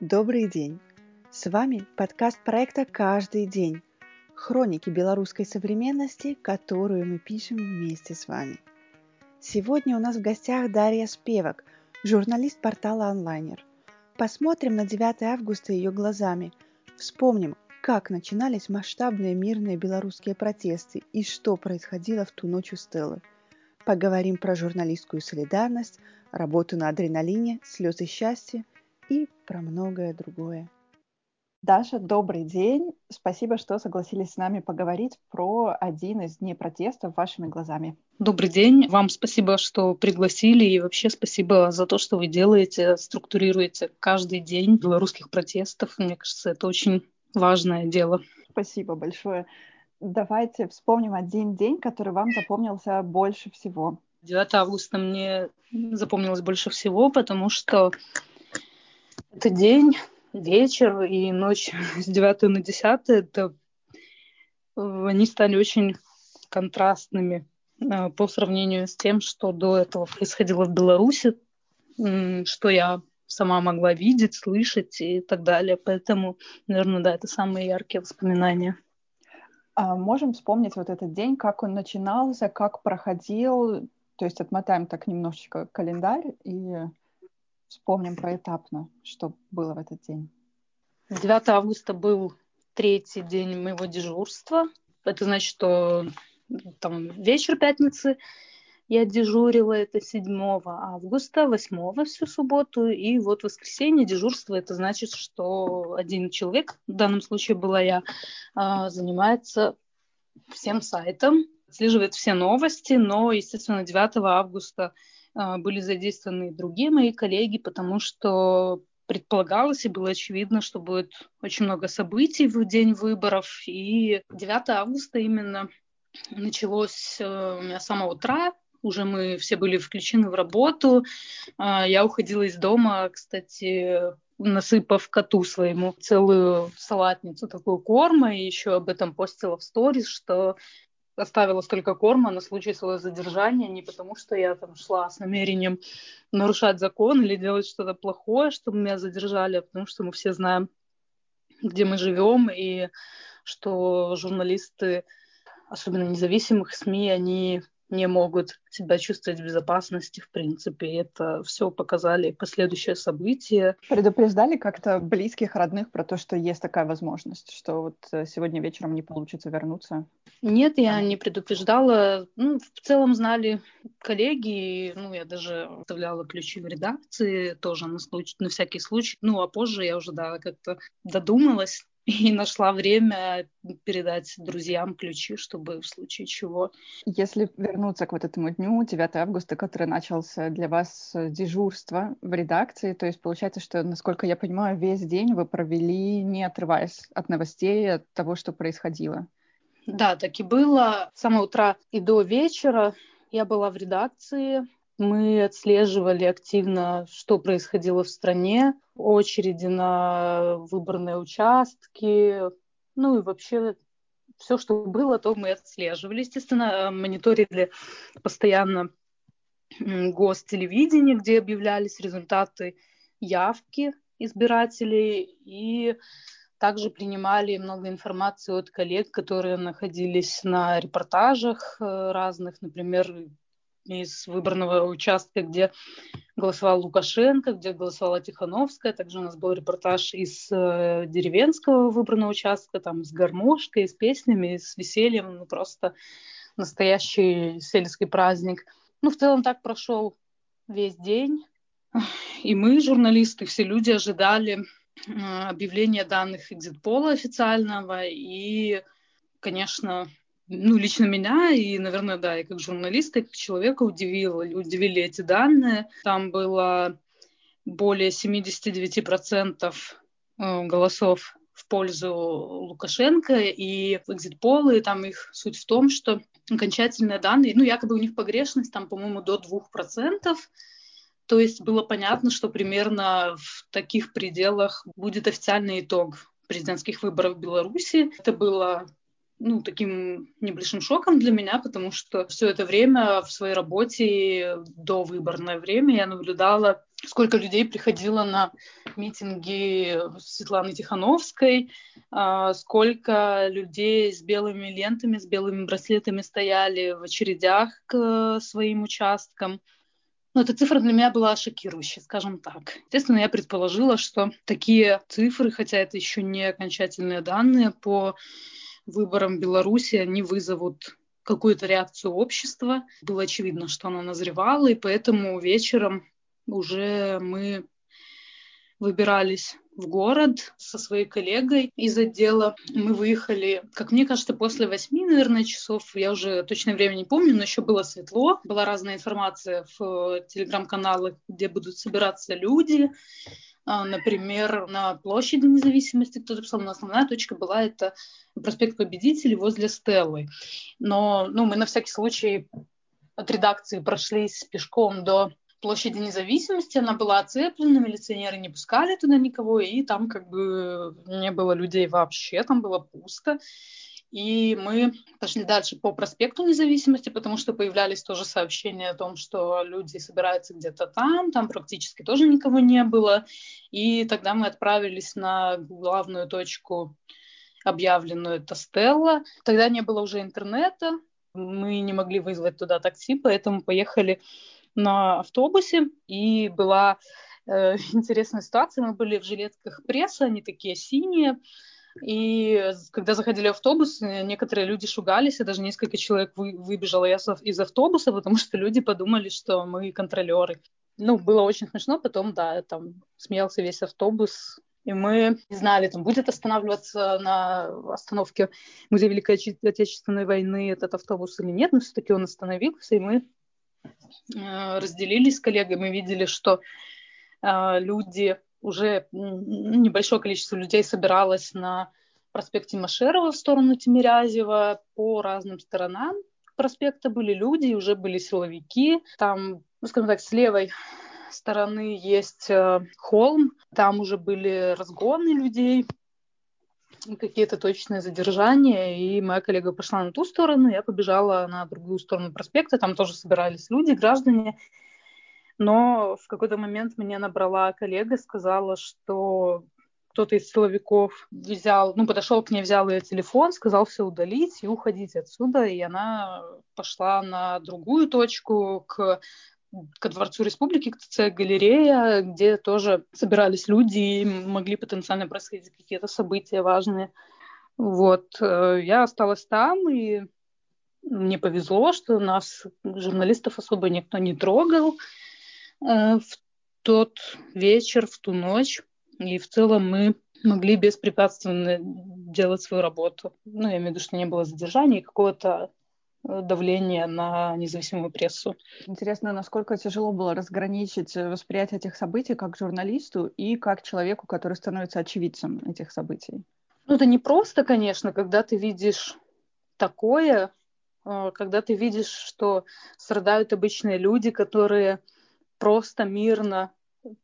Добрый день! С вами подкаст проекта «Каждый день» – хроники белорусской современности, которую мы пишем вместе с вами. Сегодня у нас в гостях Дарья Спевак, журналист портала «Онлайнер». Посмотрим на 9 августа ее глазами, вспомним, как начинались масштабные мирные белорусские протесты и что происходило в ту ночь у Стеллы. Поговорим про журналистскую солидарность, работу на адреналине, слезы счастья – и про многое другое. Даша, добрый день. Спасибо, что согласились с нами поговорить про один из дней протестов вашими глазами. Добрый день. Вам спасибо, что пригласили, и вообще спасибо за то, что вы делаете, структурируете каждый день белорусских протестов. Мне кажется, это очень важное дело. Спасибо большое. Давайте вспомним один день, который вам запомнился больше всего. 9 августа мне запомнилось больше всего, потому что это день, вечер и ночь с 9 на 10, это они стали очень контрастными э, по сравнению с тем, что до этого происходило в Беларуси, что я сама могла видеть, слышать и так далее. Поэтому, наверное, да, это самые яркие воспоминания. А можем вспомнить вот этот день, как он начинался, как проходил, то есть отмотаем так немножечко календарь и вспомним поэтапно, что было в этот день. 9 августа был третий день моего дежурства. Это значит, что там вечер пятницы я дежурила, это 7 августа, 8 всю субботу, и вот воскресенье дежурство, это значит, что один человек, в данном случае была я, а, занимается всем сайтом, отслеживает все новости, но, естественно, 9 августа были задействованы другие мои коллеги, потому что предполагалось и было очевидно, что будет очень много событий в день выборов. И 9 августа именно началось э, с самого утра, уже мы все были включены в работу. А, я уходила из дома, кстати, насыпав коту своему целую салатницу такую корма, и еще об этом постила в сторис, что оставила столько корма на случай своего задержания, не потому что я там шла с намерением нарушать закон или делать что-то плохое, чтобы меня задержали, а потому что мы все знаем, где мы живем, и что журналисты, особенно независимых СМИ, они не могут себя чувствовать в безопасности, в принципе. Это все показали последующие события. Предупреждали как-то близких, родных про то, что есть такая возможность, что вот э, сегодня вечером не получится вернуться? Нет, я не предупреждала. Ну, в целом знали коллеги. Ну, я даже оставляла ключи в редакции тоже на, случай, на всякий случай. Ну, а позже я уже, да, как-то додумалась и нашла время передать друзьям ключи, чтобы в случае чего. Если вернуться к вот этому дню, 9 августа, который начался для вас дежурство в редакции, то есть получается, что, насколько я понимаю, весь день вы провели, не отрываясь от новостей, от того, что происходило. Да, так и было. С самого утра и до вечера я была в редакции, мы отслеживали активно, что происходило в стране, очереди на выборные участки, ну и вообще все, что было, то мы отслеживали. Естественно, мониторили постоянно гостелевидение, где объявлялись результаты явки избирателей, и также принимали много информации от коллег, которые находились на репортажах э, разных, например, из выборного участка, где голосовал Лукашенко, где голосовала Тихановская. Также у нас был репортаж из э, деревенского выборного участка, там с гармошкой, с песнями, с весельем. Ну, просто настоящий сельский праздник. Ну, в целом так прошел весь день. И мы, журналисты, все люди ожидали э, объявления данных экзитпола официального. И, конечно, ну, лично меня и, наверное, да, и как журналиста, и как человека удивило, удивили эти данные. Там было более 79% э, голосов в пользу Лукашенко и экзит-полы, там их суть в том, что окончательные данные, ну, якобы у них погрешность там, по-моему, до 2%, то есть было понятно, что примерно в таких пределах будет официальный итог президентских выборов в Беларуси. Это было ну, таким небольшим шоком для меня, потому что все это время в своей работе до выборное время я наблюдала сколько людей приходило на митинги Светланы Тихановской, а, сколько людей с белыми лентами, с белыми браслетами стояли в очередях к своим участкам. Но эта цифра для меня была шокирующей, скажем так. Естественно, я предположила, что такие цифры, хотя это еще не окончательные данные по выборам Беларуси, они вызовут какую-то реакцию общества. Было очевидно, что оно назревало, и поэтому вечером уже мы выбирались в город со своей коллегой из отдела. Мы выехали, как мне кажется, после восьми, наверное, часов. Я уже точное время не помню, но еще было светло. Была разная информация в телеграм-каналах, где будут собираться люди. А, например, на площади независимости кто-то писал, но основная точка была это проспект Победителей возле Стеллы. Но ну, мы на всякий случай от редакции прошлись пешком до площади независимости, она была оцеплена, милиционеры не пускали туда никого, и там как бы не было людей вообще, там было пусто. И мы пошли дальше по проспекту независимости, потому что появлялись тоже сообщения о том, что люди собираются где-то там, там практически тоже никого не было. И тогда мы отправились на главную точку, объявленную, это Стелла. Тогда не было уже интернета, мы не могли вызвать туда такси, поэтому поехали на автобусе, и была э, интересная ситуация. Мы были в жилетках пресса, они такие синие, и когда заходили автобус, некоторые люди шугались, и даже несколько человек вы, выбежало из автобуса, потому что люди подумали, что мы контролеры. Ну, было очень смешно, потом, да, там смеялся весь автобус, и мы не знали, там будет останавливаться на остановке Музея Великой Отечественной войны этот автобус или нет, но все-таки он остановился, и мы Э, разделились с коллегами, мы видели, что э, люди, уже небольшое количество людей собиралось на проспекте Машерова в сторону Тимирязева. По разным сторонам проспекта были люди, уже были силовики. Там, ну, скажем так, с левой стороны есть э, холм, там уже были разгоны людей, какие-то точные задержания, и моя коллега пошла на ту сторону, я побежала на другую сторону проспекта, там тоже собирались люди, граждане, но в какой-то момент меня набрала коллега, сказала, что кто-то из силовиков взял, ну, подошел к ней, взял ее телефон, сказал все удалить и уходить отсюда, и она пошла на другую точку, к ко Дворцу Республики, к ТЦ галерея, где тоже собирались люди и могли потенциально происходить какие-то события важные. Вот. Э, я осталась там, и мне повезло, что нас, журналистов, особо никто не трогал в тот вечер, в ту ночь. И в целом мы могли беспрепятственно делать свою работу. Ну, я имею в виду, что не было задержаний, какого-то Э, давление на независимую прессу. Интересно, насколько тяжело было разграничить э, восприятие этих событий как журналисту и как человеку, который становится очевидцем этих событий? Ну, это не просто, конечно, когда ты видишь такое, э, когда ты видишь, что страдают обычные люди, которые просто мирно,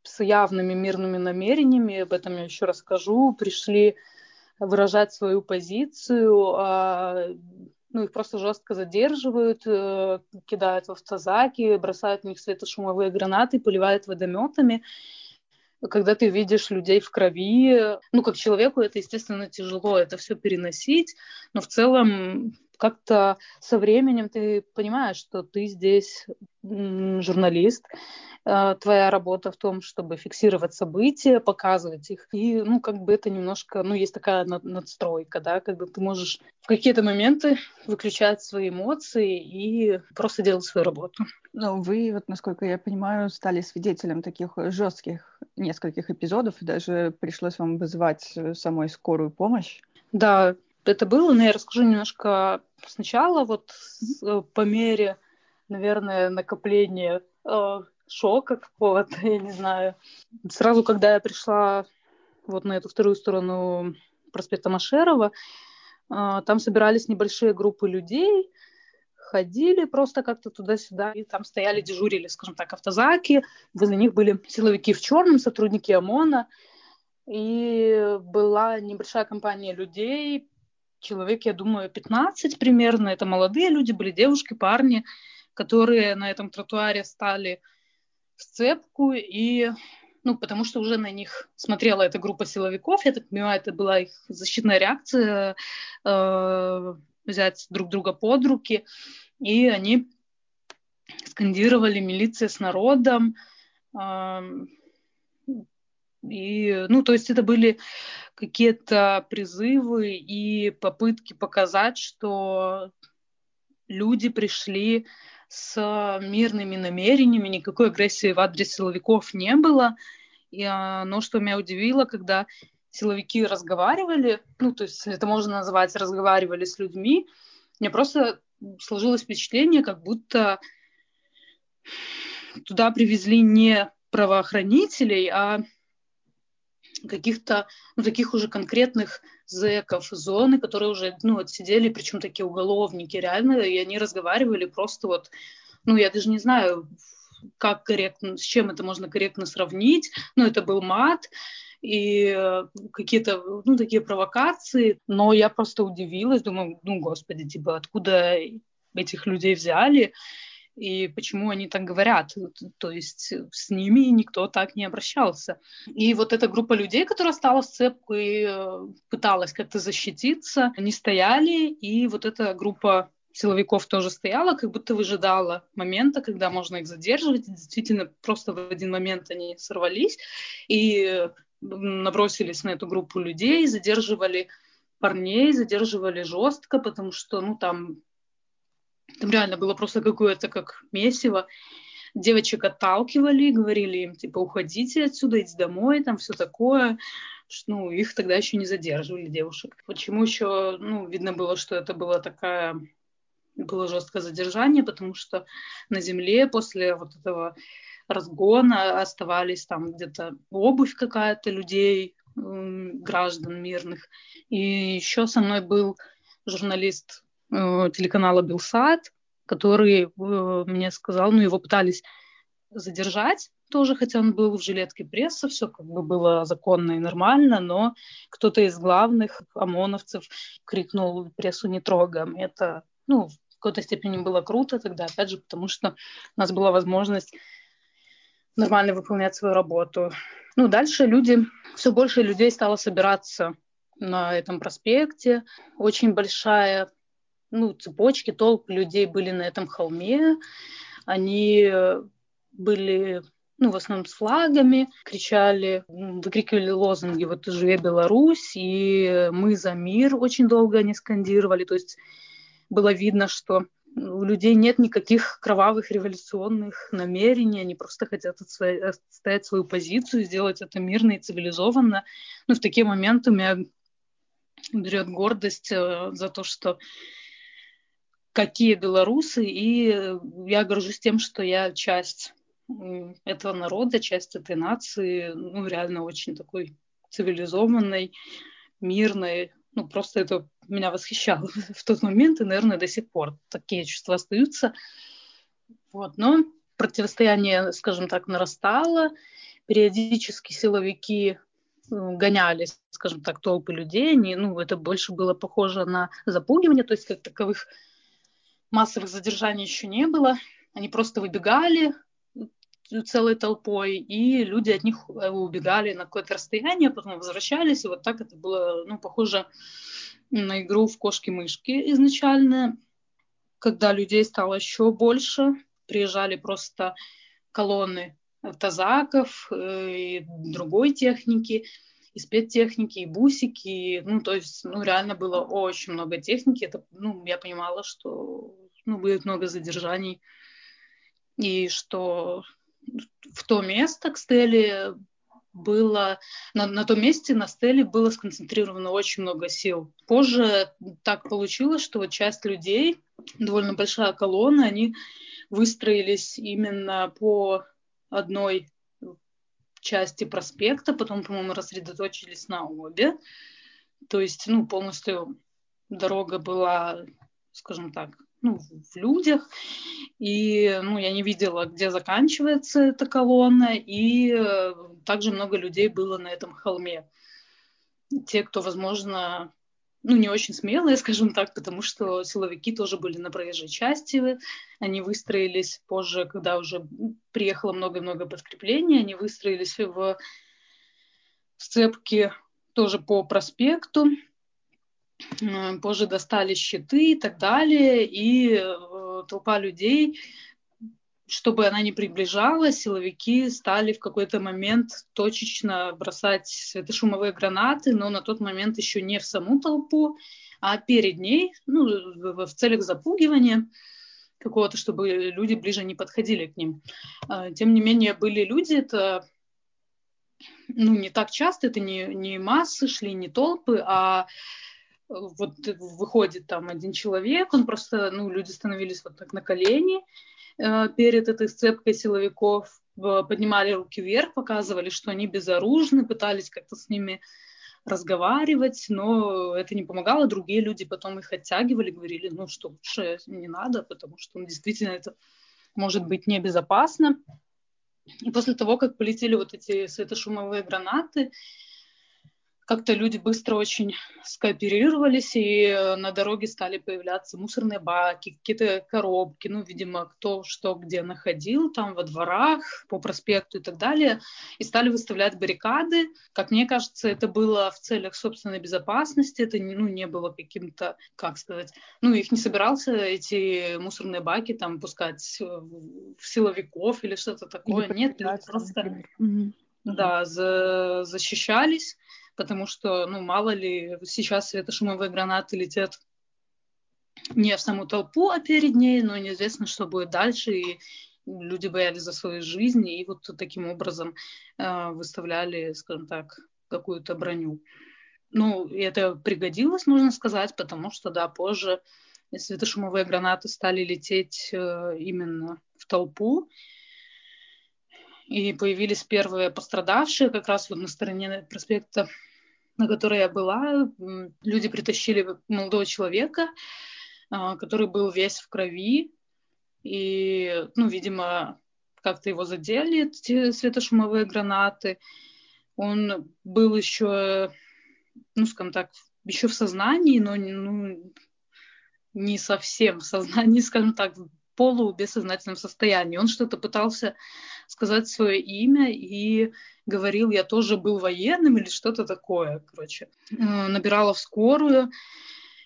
с явными мирными намерениями, об этом я еще расскажу, пришли выражать свою позицию, а ну, их просто жестко задерживают, э, кидают в автозаки, бросают в них светошумовые гранаты, поливают водометами. Когда ты видишь людей в крови, ну, как человеку это, естественно, тяжело это все переносить, но в целом как-то со временем ты понимаешь, что ты здесь журналист, Э, твоя работа в том, чтобы фиксировать события, показывать их. И, ну, как бы это немножко, ну, есть такая надстройка, да, когда ты можешь в какие-то моменты выключать свои эмоции и просто делать свою работу. Ну, вы, вот, насколько я понимаю, стали свидетелем таких жестких нескольких эпизодов, и даже пришлось вам вызывать э, самой скорую помощь. Да, это было, но я расскажу немножко сначала, вот э, по мере, наверное, накопления шока какого-то, я не знаю. Сразу, когда я пришла вот на эту вторую сторону проспекта Машерова, а, там собирались небольшие группы людей, ходили просто как-то туда-сюда, и там стояли, дежурили, скажем так, автозаки, возле них были силовики в черном, сотрудники ОМОНа, и была небольшая компания людей, человек, я думаю, 15 примерно, это молодые люди, были девушки, парни, которые на этом тротуаре стали сцепку и ну, потому что уже на них смотрела эта группа силовиков, я так понимаю, это была их защитная реакция, э, взять друг друга под руки, и они скандировали «милиция с народом», э, и, ну, то есть это были какие-то призывы и попытки показать, что люди пришли с мирными намерениями, никакой агрессии в адрес силовиков не было. И оно, что меня удивило, когда силовики разговаривали, ну, то есть это можно назвать разговаривали с людьми, мне просто сложилось впечатление, как будто туда привезли не правоохранителей, а каких-то ну, таких уже конкретных зэков зоны, которые уже ну, отсидели, причем такие уголовники реально, и они разговаривали просто вот, ну, я даже не знаю, как корректно, с чем это можно корректно сравнить, но это был мат, и э, какие-то, ну, такие провокации, но я просто удивилась, думаю, ну, господи, типа, откуда этих людей взяли, и почему они так говорят. То есть с ними никто так не обращался. И вот эта группа людей, которая стала сцепкой, э, пыталась как-то защититься, они стояли, и вот эта группа силовиков тоже стояла, как будто выжидала момента, когда можно их задерживать. И действительно, просто в один момент они сорвались и набросились на эту группу людей, задерживали парней, задерживали жестко, потому что, ну, там там реально было просто какое-то как месиво. Девочек отталкивали, говорили им, типа, уходите отсюда, идите домой, там все такое. Ну, их тогда еще не задерживали, девушек. Почему еще, ну, видно было, что это было такая было жесткое задержание, потому что на земле после вот этого разгона оставались там где-то обувь какая-то людей, граждан мирных. И еще со мной был журналист телеканала Белсат, который э, мне сказал, ну, его пытались задержать тоже, хотя он был в жилетке пресса, все как бы было законно и нормально, но кто-то из главных ОМОНовцев крикнул прессу не трогаем. Это, ну, в какой-то степени было круто тогда, опять же, потому что у нас была возможность нормально выполнять свою работу. Ну, дальше люди, все больше людей стало собираться на этом проспекте. Очень большая ну, цепочки, толпы людей были на этом холме. Они э, были ну, в основном с флагами, кричали, выкрикивали лозунги «Вот живе Беларусь!» и «Мы за мир» очень долго они скандировали. То есть было видно, что у людей нет никаких кровавых революционных намерений, они просто хотят отстоять свою позицию, сделать это мирно и цивилизованно. Ну, в такие моменты у меня берет гордость э, за то, что какие белорусы, и я горжусь тем, что я часть этого народа, часть этой нации, ну, реально очень такой цивилизованной, мирной. Ну, просто это меня восхищало в тот момент, и, наверное, до сих пор такие чувства остаются. Вот. Но противостояние, скажем так, нарастало. Периодически силовики гоняли, скажем так, толпы людей. Они, ну, это больше было похоже на запугивание, то есть как таковых массовых задержаний еще не было. Они просто выбегали целой толпой, и люди от них э, убегали на какое-то расстояние, потом возвращались, и вот так это было, ну, похоже на игру в кошки-мышки изначально, когда людей стало еще больше, приезжали просто колонны тазаков э, и другой техники, и спецтехники, и бусики, ну, то есть, ну, реально было очень много техники, это, ну, я понимала, что ну, будет много задержаний, и что в то место к стеле было, на, на том месте на стеле было сконцентрировано очень много сил. Позже так получилось, что вот часть людей, довольно большая колонна, они выстроились именно по одной части проспекта, потом, по-моему, рассредоточились на обе. То есть, ну, полностью дорога была, скажем так, ну, в людях. И ну, я не видела, где заканчивается эта колонна. И э, также много людей было на этом холме. Те, кто, возможно, ну, не очень смелые, скажем так, потому что силовики тоже были на проезжей части, они выстроились позже, когда уже приехало много-много подкреплений, они выстроились в сцепке тоже по проспекту, позже достали щиты и так далее, и э, толпа людей чтобы она не приближалась, силовики стали в какой-то момент точечно бросать светошумовые гранаты, но на тот момент еще не в саму толпу, а перед ней, ну, в целях запугивания какого-то, чтобы люди ближе не подходили к ним. А, тем не менее, были люди, это ну, не так часто, это не, не массы шли, не толпы, а вот выходит там один человек, он просто, ну, люди становились вот так на колени, перед этой сцепкой силовиков поднимали руки вверх, показывали, что они безоружны, пытались как-то с ними разговаривать, но это не помогало. Другие люди потом их оттягивали, говорили, ну что лучше не надо, потому что ну, действительно это может быть небезопасно. И после того, как полетели вот эти светошумовые гранаты, как-то люди быстро очень скооперировались, и э, на дороге стали появляться мусорные баки, какие-то коробки, ну, видимо, кто что где находил, там во дворах, по проспекту и так далее, и стали выставлять баррикады. Как мне кажется, это было в целях собственной безопасности, это ну, не было каким-то, как сказать, ну, их не собирался эти мусорные баки там пускать в силовиков или что-то такое. Или Нет, просто... Да, за, защищались потому что, ну, мало ли, сейчас светошумовые гранаты летят не в саму толпу, а перед ней, но неизвестно, что будет дальше, и люди боялись за свою жизнь, и вот таким образом э, выставляли, скажем так, какую-то броню. Ну, это пригодилось, можно сказать, потому что, да, позже светошумовые гранаты стали лететь э, именно в толпу, и появились первые пострадавшие как раз вот на стороне проспекта на которой я была, люди притащили молодого человека, а, который был весь в крови, и, ну, видимо, как-то его задели эти светошумовые гранаты. Он был еще, ну, скажем так, еще в сознании, но ну, не совсем в сознании, скажем так, полубессознательном состоянии. Он что-то пытался сказать свое имя и говорил, я тоже был военным или что-то такое, короче. Э, набирала в скорую,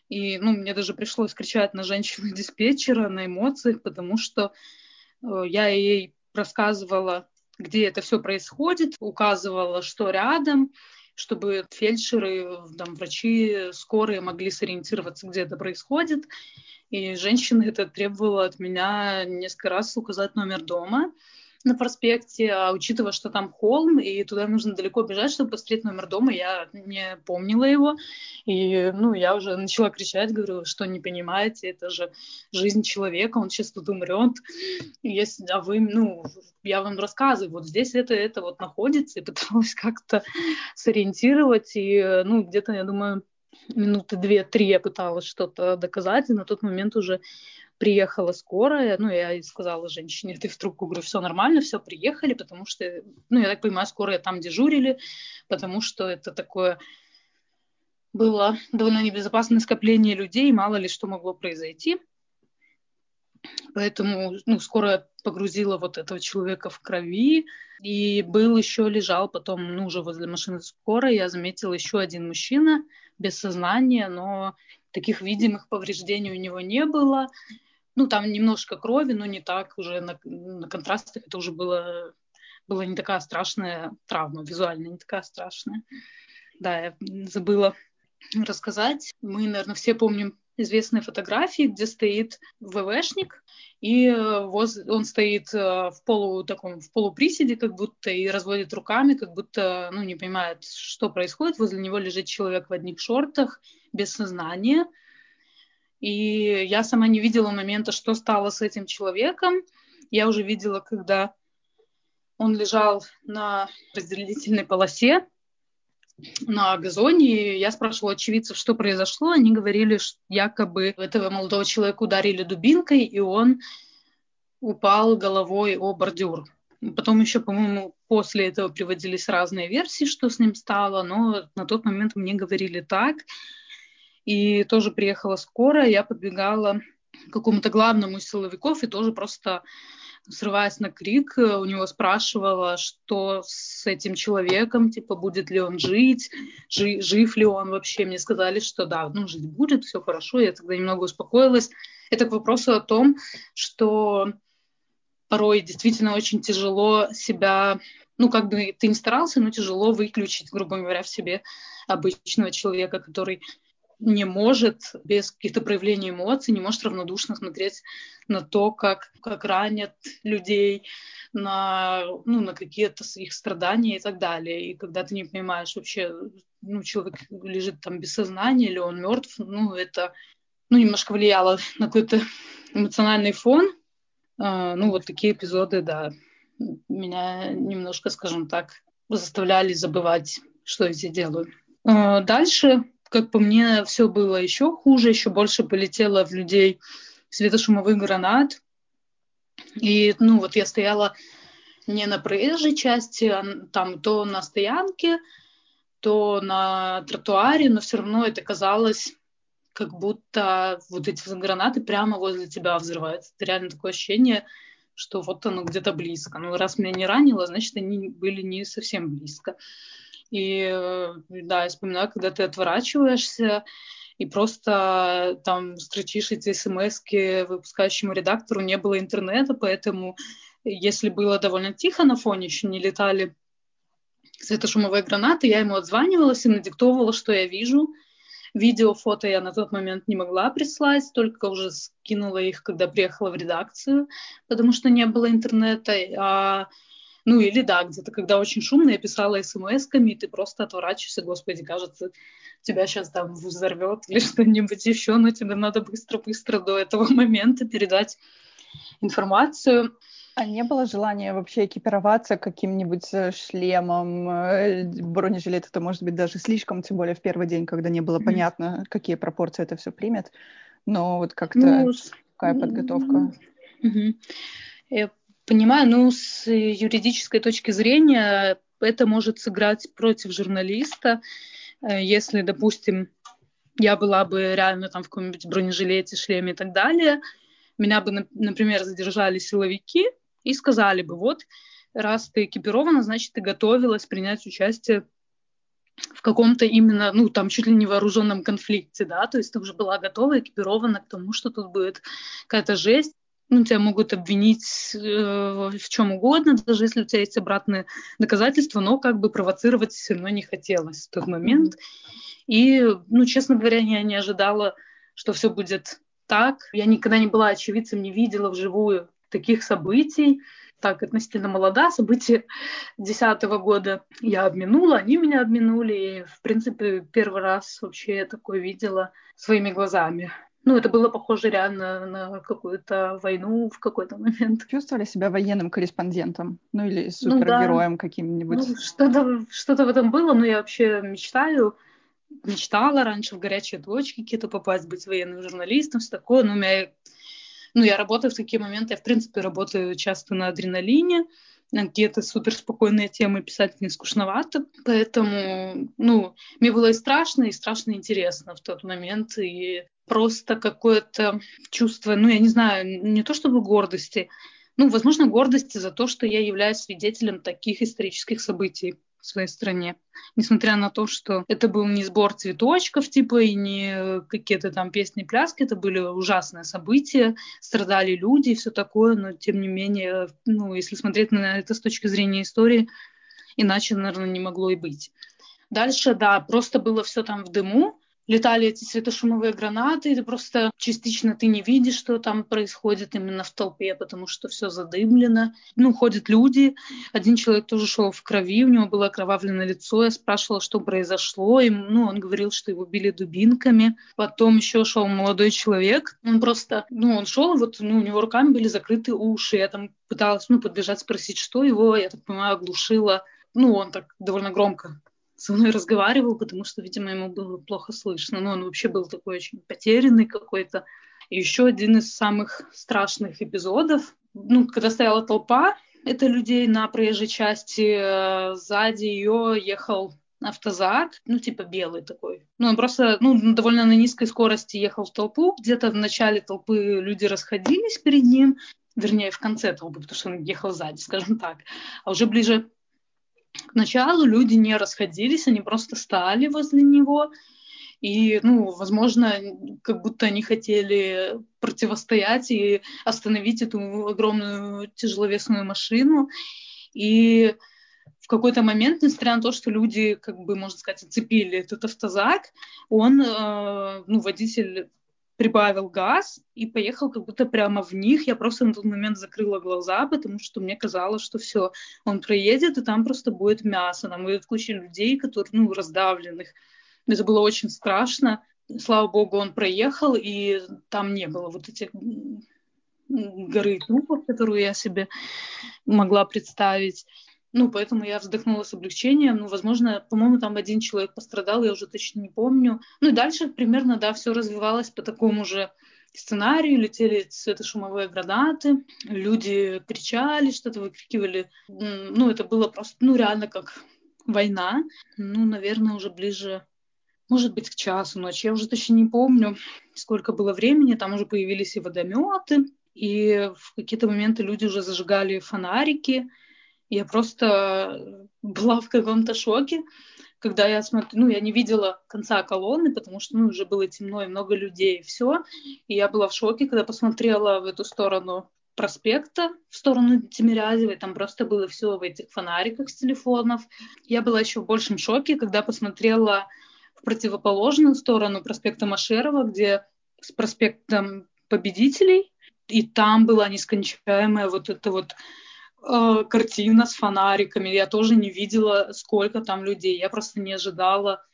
и, ну, мне даже пришлось кричать на женщину-диспетчера, на эмоциях, потому что э, я ей рассказывала, где это все происходит, указывала, что рядом, чтобы фельдшеры, там, врачи скорые могли сориентироваться, где это происходит. И женщина это требовала от меня несколько раз указать номер дома на проспекте, а учитывая, что там холм, и туда нужно далеко бежать, чтобы посмотреть номер дома, я не помнила его. И, ну, я уже начала кричать, говорю, что не понимаете, это же жизнь человека, он сейчас тут умрет. Если, а вы, ну, я вам рассказываю, вот здесь это, это вот находится, и пыталась как-то сориентировать, и, ну, где-то, я думаю, минуты две-три я пыталась что-то доказать, и на тот момент уже приехала скорая, ну, я сказала женщине, ты в трубку, говорю, все нормально, все, приехали, потому что, ну, я так понимаю, скорая там дежурили, потому что это такое было довольно небезопасное скопление людей, мало ли что могло произойти. Поэтому ну, скоро погрузила вот этого человека в крови. И был еще, лежал потом, ну, уже возле машины скорой, я заметила еще один мужчина без сознания, но таких видимых повреждений у него не было. Ну, там немножко крови, но не так уже на, на контрастах. Это уже было, была не такая страшная травма, визуально не такая страшная. Да, я забыла рассказать. Мы, наверное, все помним известные фотографии, где стоит ВВшник, и воз... он стоит э, в полу таком в полуприседе, как будто и разводит руками, как будто ну не понимает, что происходит. Возле него лежит человек в одних шортах без сознания, и я сама не видела момента, что стало с этим человеком. Я уже видела, когда он лежал на разделительной полосе на газоне. Я спрашивала очевидцев, что произошло. Они говорили, что якобы этого молодого человека ударили дубинкой, и он упал головой о бордюр. Потом еще, по-моему, после этого приводились разные версии, что с ним стало, но на тот момент мне говорили так. И тоже приехала скорая, я подбегала к какому-то главному из силовиков и тоже просто срываясь на крик, у него спрашивала, что с этим человеком, типа, будет ли он жить, жи жив ли он вообще. Мне сказали, что да, ну, жить будет, все хорошо. Я тогда немного успокоилась. Это к вопросу о том, что порой действительно очень тяжело себя, ну, как бы ты не старался, но тяжело выключить, грубо говоря, в себе обычного человека, который не может без каких-то проявлений эмоций, не может равнодушно смотреть на то, как, как ранят людей, на, ну, на какие-то их страдания и так далее. И когда ты не понимаешь вообще, ну, человек лежит там без сознания или он мертв, ну, это ну, немножко влияло на какой-то эмоциональный фон. А, ну, вот такие эпизоды, да, меня немножко, скажем так, заставляли забывать, что я здесь делаю. А, дальше как по мне, все было еще хуже, еще больше полетело в людей светошумовых гранат. И, ну, вот я стояла не на проезжей части, а там то на стоянке, то на тротуаре, но все равно это казалось, как будто вот эти гранаты прямо возле тебя взрываются. Это реально такое ощущение, что вот оно где-то близко. Ну, раз меня не ранило, значит, они были не совсем близко. И да, я вспоминаю, когда ты отворачиваешься и просто там строчишь эти смс выпускающему редактору, не было интернета, поэтому если было довольно тихо на фоне, еще не летали светошумовые гранаты, я ему отзванивалась и надиктовывала, что я вижу. Видео, фото я на тот момент не могла прислать, только уже скинула их, когда приехала в редакцию, потому что не было интернета. А ну или да, где-то когда очень шумно, я писала смс-ками, и ты просто отворачиваешься, господи, кажется, тебя сейчас там взорвет или что-нибудь еще, но тебе надо быстро-быстро до этого момента передать информацию. А не было желания вообще экипироваться каким-нибудь э, шлемом, э, бронежилет это может быть даже слишком, тем более в первый день, когда не было понятно, какие пропорции это все примет. Но вот как-то ну, какая подготовка? Mm-hmm. Понимаю, ну, с юридической точки зрения это может сыграть против журналиста, э, если, допустим, я была бы реально там в каком-нибудь бронежилете, шлеме и так далее, меня бы, например, задержали силовики и сказали бы, вот, раз ты экипирована, значит, ты готовилась принять участие в каком-то именно, ну, там, чуть ли не вооруженном конфликте, да, то есть ты уже была готова, экипирована к тому, что тут будет какая-то жесть, ну, тебя могут обвинить э, в чем угодно, даже если у тебя есть обратные доказательства, но как бы провоцировать все равно не хотелось в тот момент. И, ну, честно говоря, я не ожидала, что все будет так. Я никогда не была очевидцем, не видела вживую таких событий. Так, относительно молода, события десятого года я обминула, они меня обминули. И, в принципе, первый раз вообще я такое видела своими глазами. Ну, это было похоже реально на какую-то войну в какой-то момент. Чувствовали себя военным корреспондентом? Ну, или супергероем ну, да. каким-нибудь? Ну, что-то, что-то в этом было, но я вообще мечтаю, мечтала раньше в горячие точки какие-то попасть, быть военным журналистом, все такое. Но у меня, ну, я работаю в такие моменты, я, в принципе, работаю часто на адреналине, на какие-то суперспокойные темы писать не скучновато, поэтому, ну, мне было и страшно, и страшно интересно в тот момент, и просто какое-то чувство, ну, я не знаю, не то чтобы гордости, ну, возможно, гордости за то, что я являюсь свидетелем таких исторических событий в своей стране. Несмотря на то, что это был не сбор цветочков, типа, и не какие-то там песни, пляски, это были ужасные события, страдали люди и все такое, но тем не менее, ну, если смотреть на это с точки зрения истории, иначе, наверное, не могло и быть. Дальше, да, просто было все там в дыму, летали эти светошумовые гранаты, и просто частично ты не видишь, что там происходит именно в толпе, потому что все задымлено. Ну, ходят люди. Один человек тоже шел в крови, у него было окровавленное лицо. Я спрашивала, что произошло. И, ну, он говорил, что его били дубинками. Потом еще шел молодой человек. Он просто, ну, он шел, вот, ну, у него руками были закрыты уши. Я там пыталась, ну, подбежать, спросить, что его, я так понимаю, оглушило. Ну, он так довольно громко со мной разговаривал, потому что, видимо, ему было плохо слышно. Но он вообще был такой очень потерянный какой-то. И еще один из самых страшных эпизодов, ну, когда стояла толпа, это людей на проезжей части, э, сзади ее ехал автозак, ну, типа белый такой. Ну, он просто, ну, довольно на низкой скорости ехал в толпу. Где-то в начале толпы люди расходились перед ним, вернее, в конце толпы, потому что он ехал сзади, скажем так. А уже ближе к началу люди не расходились, они просто стали возле него. И, ну, возможно, как будто они хотели противостоять и остановить эту огромную тяжеловесную машину. И в какой-то момент, несмотря на то, что люди, как бы, можно сказать, оцепили этот автозак, он, э, ну, водитель прибавил газ и поехал как будто прямо в них. Я просто на тот момент закрыла глаза, потому что мне казалось, что все, он проедет, и там просто будет мясо, там будет куча людей, которые, ну, раздавленных. Это было очень страшно. Слава богу, он проехал, и там не было вот этих горы трупов, которую я себе могла представить. Ну, поэтому я вздохнула с облегчением. Ну, возможно, по-моему, там один человек пострадал, я уже точно не помню. Ну и дальше примерно, да, все развивалось по такому же сценарию, летели светошумовые гранаты, люди кричали, что-то выкрикивали. Ну, это было просто, ну, реально как война. Ну, наверное, уже ближе, может быть, к часу ночи. Я уже точно не помню, сколько было времени. Там уже появились и водометы, и в какие-то моменты люди уже зажигали фонарики, я просто была в каком-то шоке, когда я смотрю, ну, я не видела конца колонны, потому что, ну, уже было темно и много людей, и все. И я была в шоке, когда посмотрела в эту сторону проспекта, в сторону Тимирязевой, там просто было все в этих фонариках с телефонов. Я была еще в большем шоке, когда посмотрела в противоположную сторону проспекта Машерова, где с проспектом победителей, и там была нескончаемая вот эта вот э, картина с фонариками. Я тоже не видела, сколько там людей. Я просто не ожидала,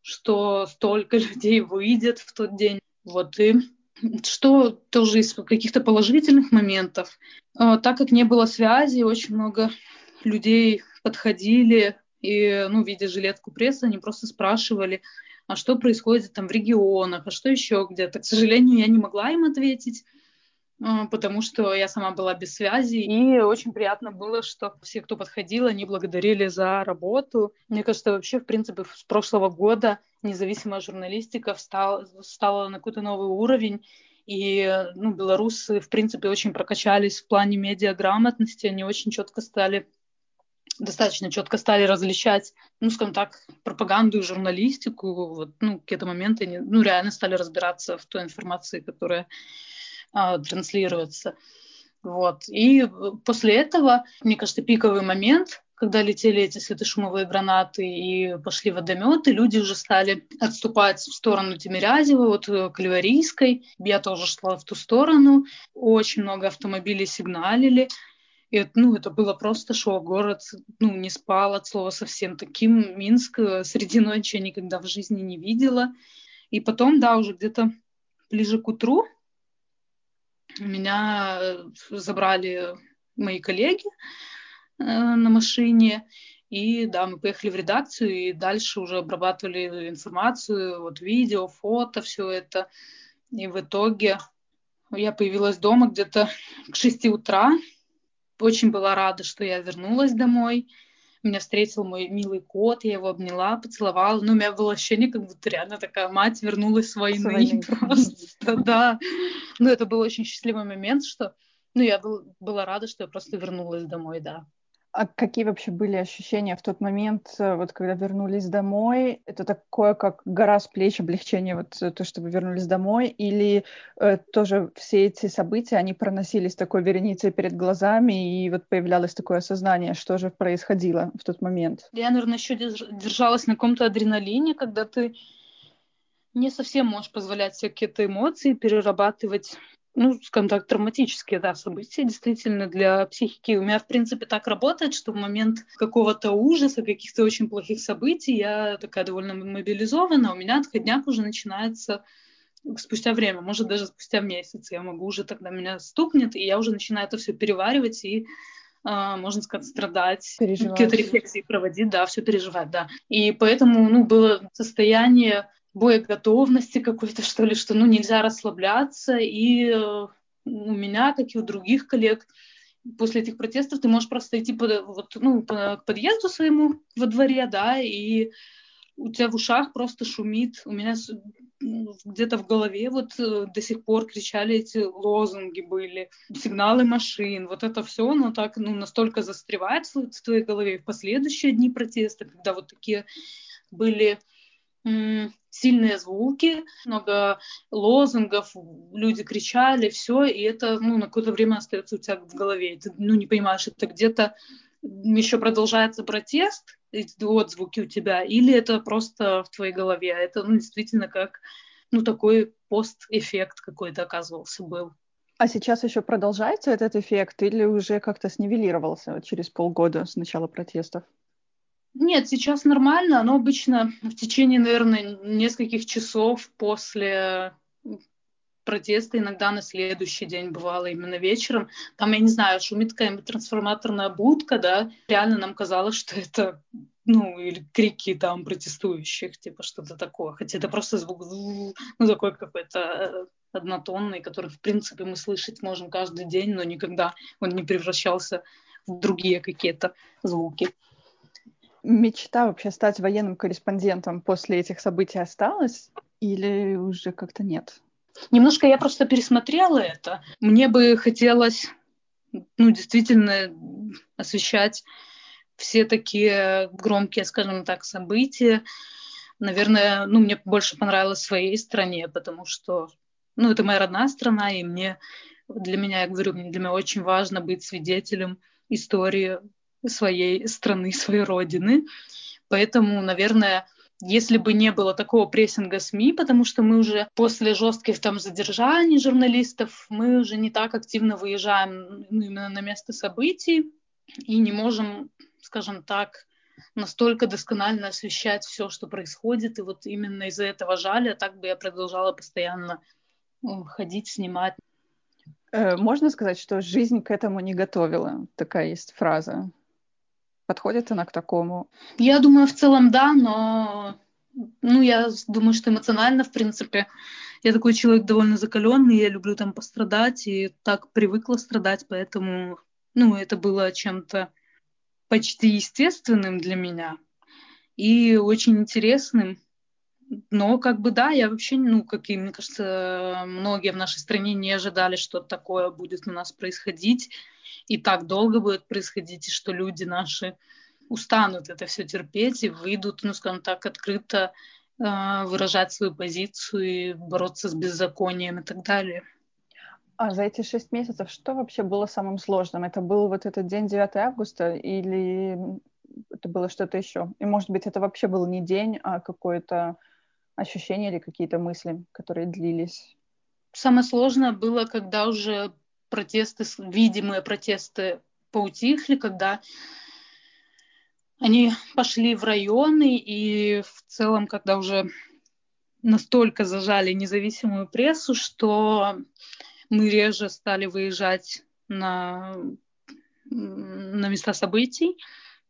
что столько людей выйдет в тот день. Вот и что тоже из каких-то положительных моментов. Э, так как не было связи, очень много людей подходили и, ну, видя жилетку прессы, они просто спрашивали, а что происходит там в регионах, а что еще где-то. К сожалению, я не могла им ответить. А, потому что я сама была без связи. И очень приятно было, что все, кто подходил, они благодарили за работу. Мне кажется, вообще, в принципе, с прошлого года независимая журналистика встала, на какой-то новый уровень. И ну, белорусы, в принципе, очень прокачались в плане медиаграмотности. Они очень четко стали достаточно четко стали различать, ну, скажем так, пропаганду и журналистику. Вот, ну, какие-то моменты они, ну, реально стали разбираться в той информации, которая а, транслироваться. Вот. И после этого, мне кажется, пиковый момент, когда летели эти светошумовые гранаты и пошли водометы, люди уже стали отступать в сторону Тимирязева, вот э, к. Я тоже шла в ту сторону. Очень много автомобилей сигналили. И, ну, это было просто шок. Город ну, не спал от слова совсем. Таким Минск э, среди ночи я никогда в жизни не видела. И потом, да, уже где-то ближе к утру меня э, забрали мои коллеги э, на машине, и да, мы поехали в редакцию, и дальше уже обрабатывали информацию, вот видео, фото, все это. И в итоге я появилась дома где-то к 6 утра. Очень была рада, что я вернулась домой. Меня встретил мой милый кот, я его обняла, поцеловала. Ну, у меня было ощущение, как будто реально такая мать вернулась с войны. С войны. Просто, да. Ну, это был очень счастливый момент, что... Ну, я был, была рада, что я просто вернулась домой, да. А какие вообще были ощущения в тот момент, э, вот когда вернулись домой? Это такое, как гора с плеч, облегчение, вот э, то, что вы вернулись домой? Или э, тоже все эти события, они проносились такой вереницей перед глазами, и вот появлялось такое осознание, что же происходило в тот момент? Я, наверное, еще держалась на каком-то адреналине, когда ты не совсем можешь позволять себе какие-то эмоции перерабатывать ну, скажем так, травматические, да, события действительно для психики. У меня, в принципе, так работает, что в момент какого-то ужаса, каких-то очень плохих событий я такая довольно мобилизована, у меня отходняк уже начинается спустя время, может, даже спустя месяц. Я могу уже тогда меня стукнет, и я уже начинаю это все переваривать и Uh, можно сказать, страдать, какие-то рефлексии проводить, да, все переживать, да. И поэтому, ну, было состояние боеготовности какой-то, что ли, что ну, нельзя расслабляться. И э, у меня, как и у других коллег, после этих протестов ты можешь просто идти под, вот, ну, по, к подъезду своему во дворе, да, и у тебя в ушах просто шумит. У меня где-то в голове вот э, до сих пор кричали эти лозунги были, сигналы машин, вот это все, оно так, ну, настолько застревает в твоей голове в последующие дни протеста, когда вот такие были сильные звуки, много лозунгов, люди кричали, все, и это ну, на какое-то время остается у тебя в голове. Ты ну, не понимаешь, это где-то еще продолжается протест, отзвуки у тебя, или это просто в твоей голове. Это ну, действительно как ну, такой пост-эффект какой-то оказывался был. А сейчас еще продолжается этот эффект или уже как-то снивелировался через полгода с начала протестов? Нет, сейчас нормально, но обычно в течение, наверное, нескольких часов после протеста, иногда на следующий день бывало именно вечером. Там, я не знаю, шумит какая-нибудь трансформаторная будка, да, реально нам казалось, что это, ну, или крики там протестующих, типа что-то такое. Хотя это просто звук, ну, такой какой-то э, однотонный, который, в принципе, мы слышать можем каждый день, но никогда он не превращался в другие какие-то звуки мечта вообще стать военным корреспондентом после этих событий осталась или уже как-то нет? Немножко я просто пересмотрела это. Мне бы хотелось, ну, действительно освещать все такие громкие, скажем так, события. Наверное, ну, мне больше понравилось в своей стране, потому что, ну, это моя родная страна, и мне, для меня, я говорю, для меня очень важно быть свидетелем истории своей страны, своей родины. Поэтому, наверное, если бы не было такого прессинга СМИ, потому что мы уже после жестких там задержаний журналистов, мы уже не так активно выезжаем ну, именно на место событий и не можем, скажем так, настолько досконально освещать все, что происходит. И вот именно из-за этого жаль, а так бы я продолжала постоянно ходить, снимать. Э, можно сказать, что жизнь к этому не готовила? Такая есть фраза. Подходит она к такому? Я думаю, в целом да, но ну, я думаю, что эмоционально, в принципе, я такой человек довольно закаленный, я люблю там пострадать, и так привыкла страдать, поэтому, ну, это было чем-то почти естественным для меня и очень интересным. Но как бы да, я вообще, ну, как и, мне кажется, многие в нашей стране не ожидали, что такое будет у нас происходить и так долго будет происходить, и что люди наши устанут это все терпеть и выйдут, ну, скажем так, открыто э, выражать свою позицию и бороться с беззаконием и так далее. А за эти шесть месяцев что вообще было самым сложным? Это был вот этот день 9 августа или это было что-то еще? И, может быть, это вообще был не день, а какое-то ощущение или какие-то мысли, которые длились? Самое сложное было, когда уже протесты, видимые протесты поутихли, когда они пошли в районы, и в целом, когда уже настолько зажали независимую прессу, что мы реже стали выезжать на, на места событий,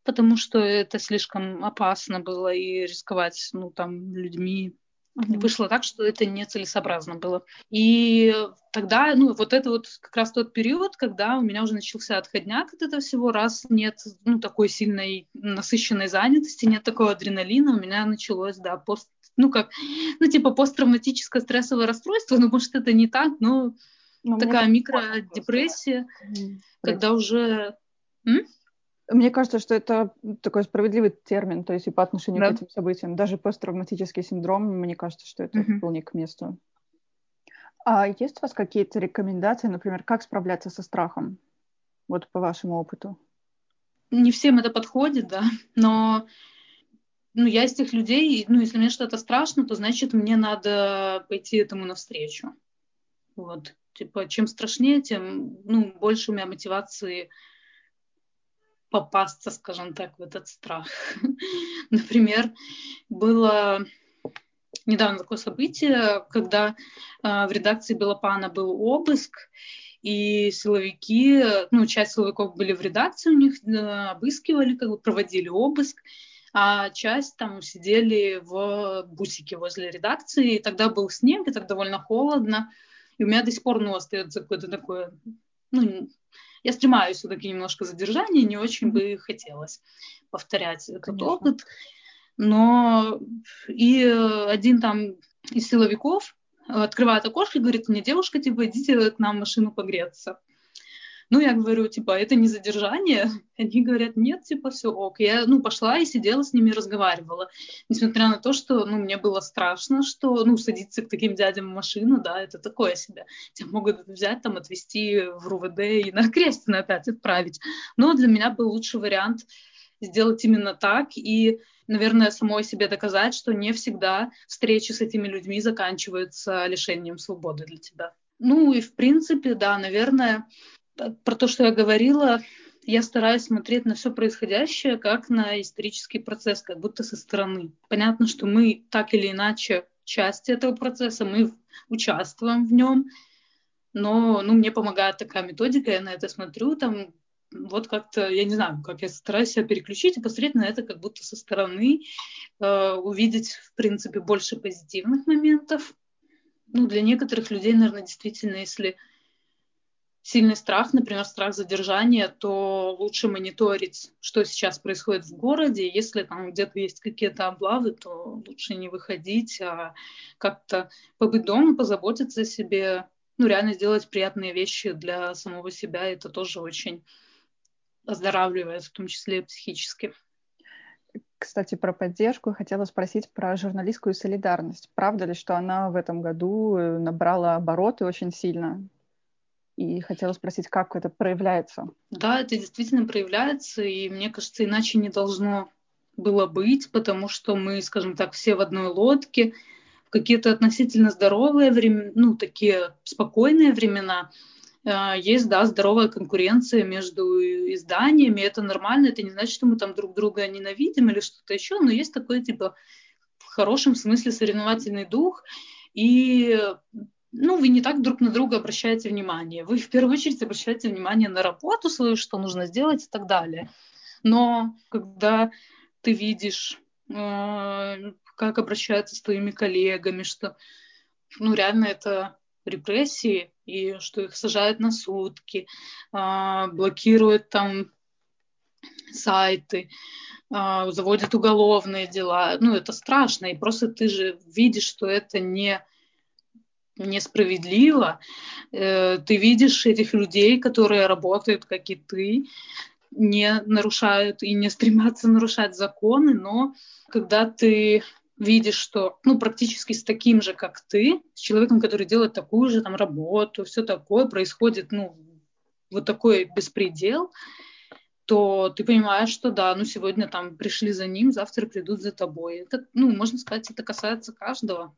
потому что это слишком опасно было и рисковать ну, там, людьми Mm-hmm. Вышло так, что это нецелесообразно было. И тогда, ну, вот это вот как раз тот период, когда у меня уже начался отходняк от этого всего, раз нет, ну, такой сильной насыщенной занятости, нет такого адреналина, у меня началось, да, пост, ну, как, ну, типа посттравматическое стрессовое расстройство, ну, может, это не так, но, но такая микродепрессия, mm-hmm. когда уже... М? Мне кажется, что это такой справедливый термин, то есть и по отношению да. к этим событиям. Даже посттравматический синдром, мне кажется, что это mm-hmm. вполне к месту. А есть у вас какие-то рекомендации, например, как справляться со страхом? Вот по вашему опыту. Не всем это подходит, да, но ну, я из тех людей, ну, если мне что-то страшно, то значит мне надо пойти этому навстречу. Вот. Типа, чем страшнее, тем ну, больше у меня мотивации попасться, скажем так, в этот страх. Например, было недавно такое событие, когда э, в редакции Белопана был обыск, и силовики, ну, часть силовиков были в редакции, у них обыскивали, как бы проводили обыск, а часть там сидели в бусике возле редакции, и тогда был снег, и так довольно холодно, и у меня до сих пор, ну, остается какое-то такое, ну, я стремаюсь все-таки немножко задержания, не очень бы хотелось повторять этот Конечно. опыт. Но и один там из силовиков открывает окошко и говорит мне, девушка, типа, идите к нам в машину погреться. Ну, я говорю, типа, это не задержание. Они говорят, нет, типа, все ок. Я, ну, пошла и сидела с ними, разговаривала. Несмотря на то, что, ну, мне было страшно, что, ну, садиться к таким дядям в машину, да, это такое себе. Тебя могут взять, там, отвезти в РУВД и на Крестина опять отправить. Но для меня был лучший вариант сделать именно так и наверное, самой себе доказать, что не всегда встречи с этими людьми заканчиваются лишением свободы для тебя. Ну и в принципе, да, наверное, про то, что я говорила, я стараюсь смотреть на все происходящее как на исторический процесс, как будто со стороны. Понятно, что мы так или иначе часть этого процесса, мы участвуем в нем, но ну, мне помогает такая методика, я на это смотрю, там вот как-то, я не знаю, как я стараюсь себя переключить и посмотреть на это как будто со стороны, э, увидеть, в принципе, больше позитивных моментов. Ну, для некоторых людей, наверное, действительно, если сильный страх, например, страх задержания, то лучше мониторить, что сейчас происходит в городе. Если там где-то есть какие-то облавы, то лучше не выходить, а как-то побыть дома, позаботиться о себе, ну, реально сделать приятные вещи для самого себя. Это тоже очень оздоравливает, в том числе и психически. Кстати, про поддержку хотела спросить про журналистскую солидарность. Правда ли, что она в этом году э, набрала обороты очень сильно? И хотела спросить, как это проявляется? Да, это действительно проявляется, и мне кажется, иначе не должно было быть, потому что мы, скажем так, все в одной лодке, в какие-то относительно здоровые времена, ну, такие спокойные времена – а, есть, да, здоровая конкуренция между изданиями, это нормально, это не значит, что мы там друг друга ненавидим или что-то еще, но есть такой, типа, в хорошем смысле соревновательный дух, и ну, вы не так друг на друга обращаете внимание. Вы в первую очередь обращаете внимание на работу свою, что нужно сделать и так далее. Но когда ты видишь, э, как обращаются с твоими коллегами, что ну, реально это репрессии, и что их сажают на сутки, а, блокируют там сайты, а, заводят уголовные дела. Ну, это страшно, и просто ты же видишь, что это не несправедливо. Э, ты видишь этих людей, которые работают, как и ты, не нарушают и не стремятся нарушать законы, но когда ты видишь, что, ну, практически с таким же, как ты, с человеком, который делает такую же там работу, все такое, происходит, ну, вот такой беспредел, то ты понимаешь, что да, ну, сегодня там пришли за ним, завтра придут за тобой. Это, ну, можно сказать, это касается каждого.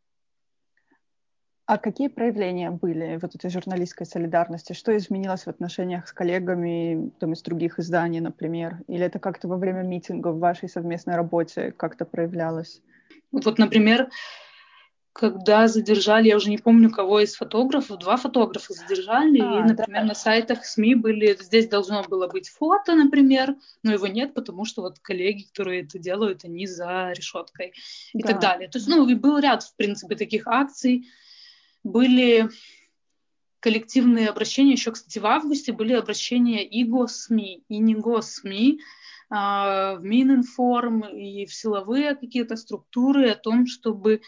А какие проявления были вот этой журналистской солидарности? Что изменилось в отношениях с коллегами там, из других изданий, например? Или это как-то во время митинга в вашей совместной работе как-то проявлялось? Вот, например, когда задержали, я уже не помню, кого из фотографов, два фотографа задержали, а, и, например, да. на сайтах СМИ были, здесь должно было быть фото, например, но его нет, потому что вот коллеги, которые это делают, они за решеткой и да. так далее. То есть, ну, был ряд, в принципе, таких акций, были коллективные обращения, еще, кстати, в августе были обращения и госсми, и не госсми, а, в Мининформ и в силовые какие-то структуры о том, чтобы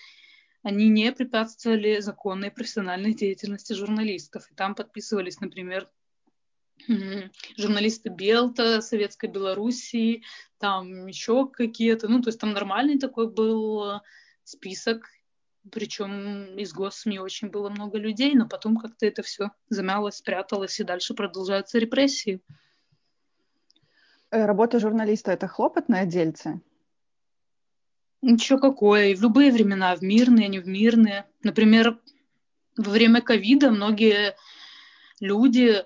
они не препятствовали законной профессиональной деятельности журналистов. И там подписывались, например, журналисты Белта, Советской Белоруссии, там еще какие-то, ну, то есть там нормальный такой был список, причем из госсми очень было много людей, но потом как-то это все замялось, спряталось, и дальше продолжаются репрессии. Э, работа журналиста — это хлопотное дельце? Ничего какое. И в любые времена, в мирные, не в мирные. Например, во время ковида многие люди э,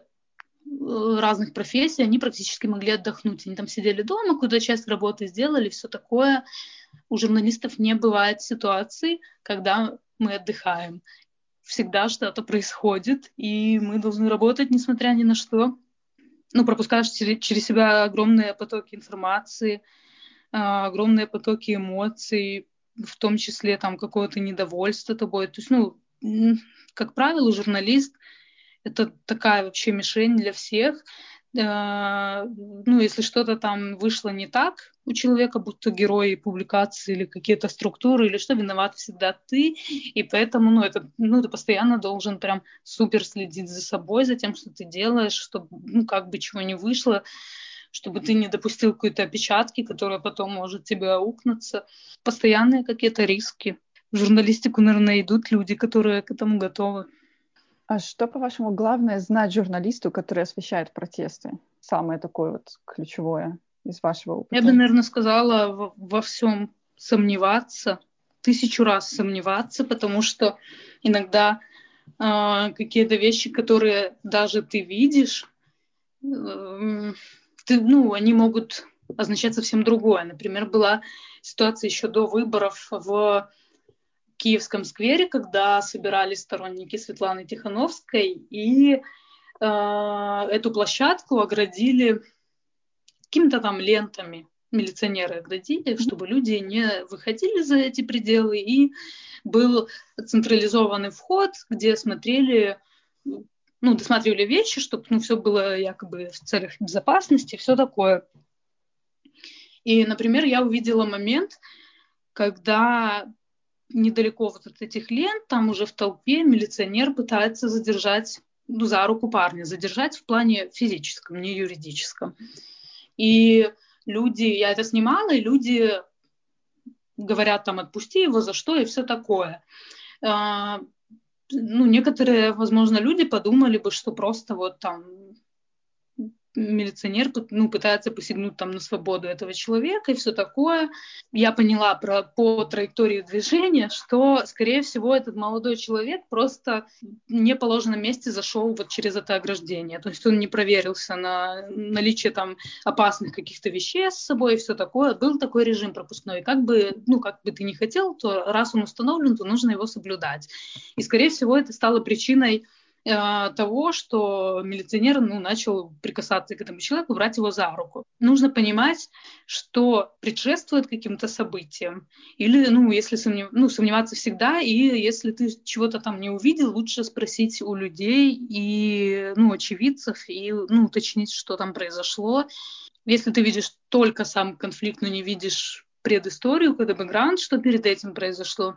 разных профессий, они практически могли отдохнуть. Они там сидели дома, куда часть работы сделали, все такое. У журналистов не бывает ситуаций, когда мы отдыхаем. Всегда что-то происходит, и мы должны работать, несмотря ни на что ну, пропускаешь через себя огромные потоки информации, а, огромные потоки эмоций, в том числе там какого-то недовольства тобой. То есть, ну, как правило, журналист — это такая вообще мишень для всех. Э, ну, если что-то там вышло не так у человека, будто герои публикации или какие-то структуры, или что, виноват всегда ты, и поэтому, ну, это, ну, ты постоянно должен прям супер следить за собой, за тем, что ты делаешь, чтобы, ну, как бы чего не вышло, чтобы ты не допустил какой-то опечатки, которая потом может тебе аукнуться. Постоянные какие-то риски. В журналистику, наверное, идут люди, которые к этому готовы. А что, по-вашему, главное знать журналисту, который освещает протесты? Самое такое вот ключевое из вашего опыта. Я бы, наверное, сказала во, всем сомневаться, тысячу раз сомневаться, потому что иногда э, какие-то вещи, которые даже ты видишь, э, ты, ну, они могут означать совсем другое. Например, была ситуация еще до выборов в Киевском сквере, когда собирались сторонники Светланы Тихановской, и э, эту площадку оградили какими-то там лентами. Милиционеры оградили, чтобы люди не выходили за эти пределы, и был централизованный вход, где смотрели, ну, досматривали вещи, чтобы ну, все было якобы в целях безопасности, все такое. И, например, я увидела момент, когда недалеко вот от этих лент, там уже в толпе милиционер пытается задержать, ну, за руку парня, задержать в плане физическом, не юридическом. И люди, я это снимала, и люди говорят там, отпусти его, за что, и все такое. А, ну, некоторые, возможно, люди подумали бы, что просто вот там милиционер ну, пытается посягнуть там на свободу этого человека и все такое. Я поняла про, по траектории движения, что, скорее всего, этот молодой человек просто в неположенном месте зашел вот через это ограждение. То есть он не проверился на наличие там опасных каких-то вещей с собой и все такое. Был такой режим пропускной. Как бы, ну, как бы ты не хотел, то раз он установлен, то нужно его соблюдать. И, скорее всего, это стало причиной того, что милиционер ну, начал прикасаться к этому человеку, брать его за руку. Нужно понимать, что предшествует каким-то событиям. Или, ну, если сомнев... ну, сомневаться всегда, и если ты чего-то там не увидел, лучше спросить у людей и, ну, очевидцев, и, ну, уточнить, что там произошло. Если ты видишь только сам конфликт, но не видишь предысторию, когда бэкграунд, что перед этим произошло,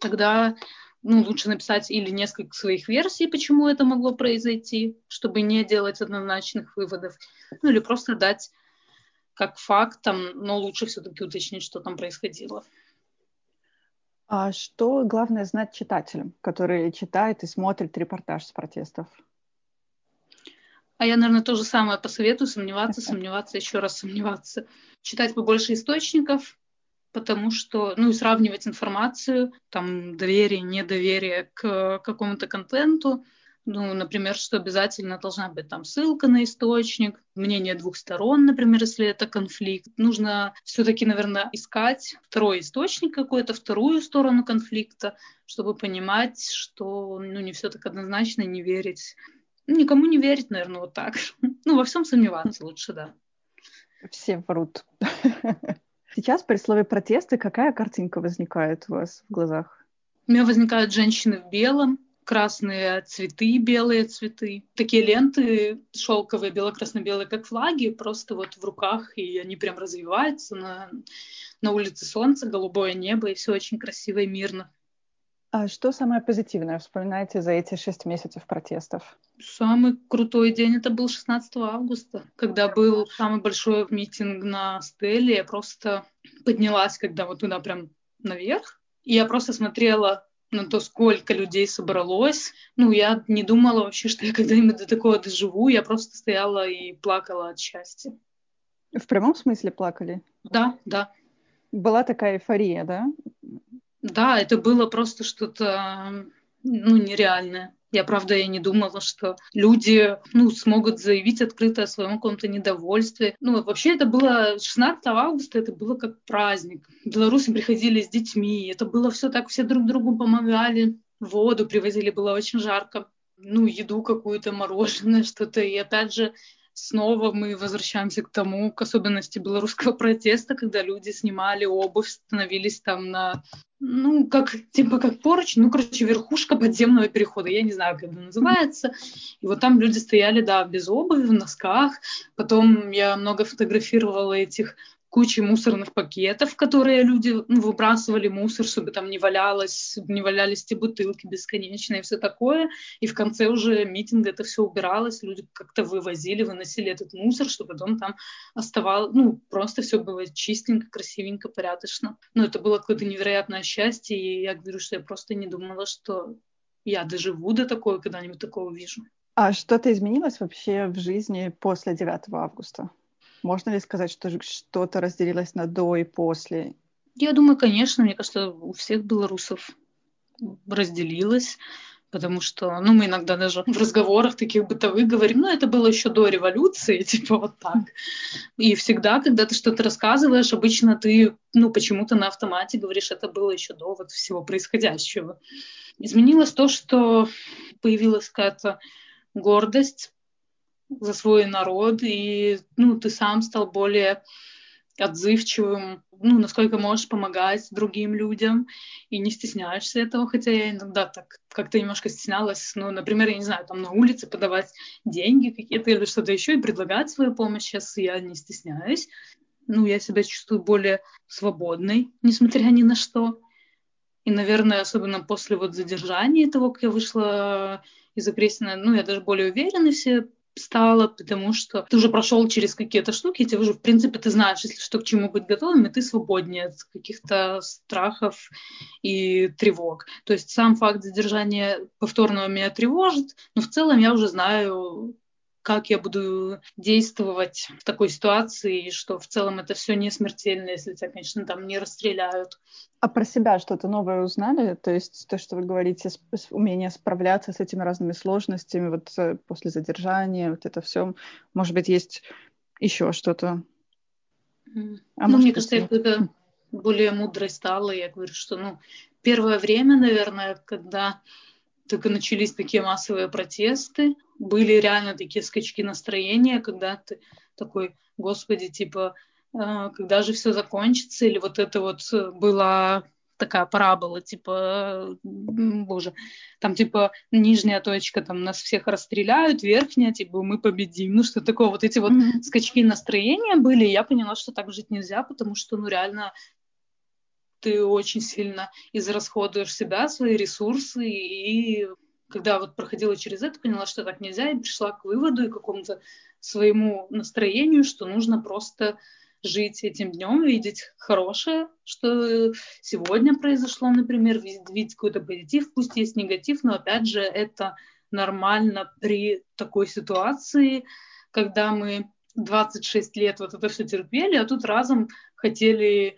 тогда ну, лучше написать или несколько своих версий, почему это могло произойти, чтобы не делать однозначных выводов, ну или просто дать как фактом, но лучше все-таки уточнить, что там происходило. А что главное знать читателям, которые читают и смотрят репортаж с протестов? А я, наверное, то же самое посоветую, сомневаться, сомневаться, еще раз сомневаться. Читать побольше источников, потому что, ну и сравнивать информацию, там доверие, недоверие к какому-то контенту, ну, например, что обязательно должна быть там ссылка на источник, мнение двух сторон, например, если это конфликт. Нужно все-таки, наверное, искать второй источник какой-то, вторую сторону конфликта, чтобы понимать, что ну, не все так однозначно, не верить. Никому не верить, наверное, вот так. Ну, во всем сомневаться лучше, да. Все врут. Сейчас при слове протесты какая картинка возникает у вас в глазах? У меня возникают женщины в белом, красные цветы, белые цветы. Такие ленты шелковые, бело-красно-белые, как флаги, просто вот в руках, и они прям развиваются на, на улице солнце, голубое небо, и все очень красиво и мирно. А что самое позитивное вспоминаете за эти шесть месяцев протестов? Самый крутой день это был 16 августа, когда был самый большой митинг на Стелле. Я просто поднялась, когда вот туда прям наверх. И я просто смотрела на то, сколько людей собралось. Ну, я не думала вообще, что я когда-нибудь до такого доживу. Я просто стояла и плакала от счастья. В прямом смысле плакали? Да, да. Была такая эйфория, да? Да, это было просто что-то ну, нереальное. Я, правда, я не думала, что люди ну, смогут заявить открыто о своем каком-то недовольстве. Ну, вообще это было 16 августа, это было как праздник. Белорусы приходили с детьми, это было все так, все друг другу помогали, воду привозили, было очень жарко. Ну, еду какую-то, мороженое, что-то. И опять же, снова мы возвращаемся к тому, к особенности белорусского протеста, когда люди снимали обувь, становились там на ну, как, типа, как поручень, ну, короче, верхушка подземного перехода, я не знаю, как это называется. И вот там люди стояли, да, без обуви, в носках. Потом я много фотографировала этих кучи мусорных пакетов, которые люди ну, выбрасывали мусор, чтобы там не валялось, не валялись эти бутылки бесконечные и все такое. И в конце уже митинга это все убиралось, люди как-то вывозили, выносили этот мусор, чтобы потом там оставалось, ну, просто все было чистенько, красивенько, порядочно. Ну, это было какое-то невероятное счастье, и я говорю, что я просто не думала, что я доживу до такого, когда-нибудь такого увижу. А что-то изменилось вообще в жизни после 9 августа? Можно ли сказать, что что-то разделилось на до и после? Я думаю, конечно. Мне кажется, у всех белорусов разделилось, потому что, ну, мы иногда даже в разговорах таких бытовых говорим, ну, это было еще до революции, типа вот так. И всегда, когда ты что-то рассказываешь, обычно ты, ну, почему-то на автомате говоришь, это было еще до вот всего происходящего. Изменилось то, что появилась какая-то гордость за свой народ, и ну, ты сам стал более отзывчивым, ну, насколько можешь помогать другим людям, и не стесняешься этого, хотя я иногда так как-то немножко стеснялась, ну, например, я не знаю, там на улице подавать деньги какие-то или что-то еще и предлагать свою помощь, сейчас я не стесняюсь, ну, я себя чувствую более свободной, несмотря ни на что. И, наверное, особенно после вот задержания того, как я вышла из Окрестина, ну, я даже более уверена все стало, потому что ты уже прошел через какие-то штуки, и тебе уже, в принципе, ты знаешь, если что, к чему быть готовым, и ты свободнее от каких-то страхов и тревог. То есть сам факт задержания повторного меня тревожит, но в целом я уже знаю, как я буду действовать в такой ситуации, и что в целом это все не смертельно, если тебя, конечно, там не расстреляют. А про себя что-то новое узнали? То есть то, что вы говорите, умение справляться с этими разными сложностями, вот э, после задержания, вот это все, может быть, есть еще что-то? А ну, мне кажется, я какой-то более мудрой стала. Я говорю, что, ну, первое время, наверное, когда только начались такие массовые протесты, были реально такие скачки настроения, когда ты такой, господи, типа, э, когда же все закончится, или вот это вот была такая парабола, типа, боже, там, типа, нижняя точка, там, нас всех расстреляют, верхняя, типа, мы победим, ну, что такое, вот эти вот mm-hmm. скачки настроения были, и я поняла, что так жить нельзя, потому что, ну, реально, ты очень сильно израсходуешь себя, свои ресурсы, и когда вот проходила через это, поняла, что так нельзя, и пришла к выводу и какому-то своему настроению, что нужно просто жить этим днем, видеть хорошее, что сегодня произошло, например, видеть какой-то позитив, пусть есть негатив, но опять же это нормально при такой ситуации, когда мы 26 лет вот это все терпели, а тут разом хотели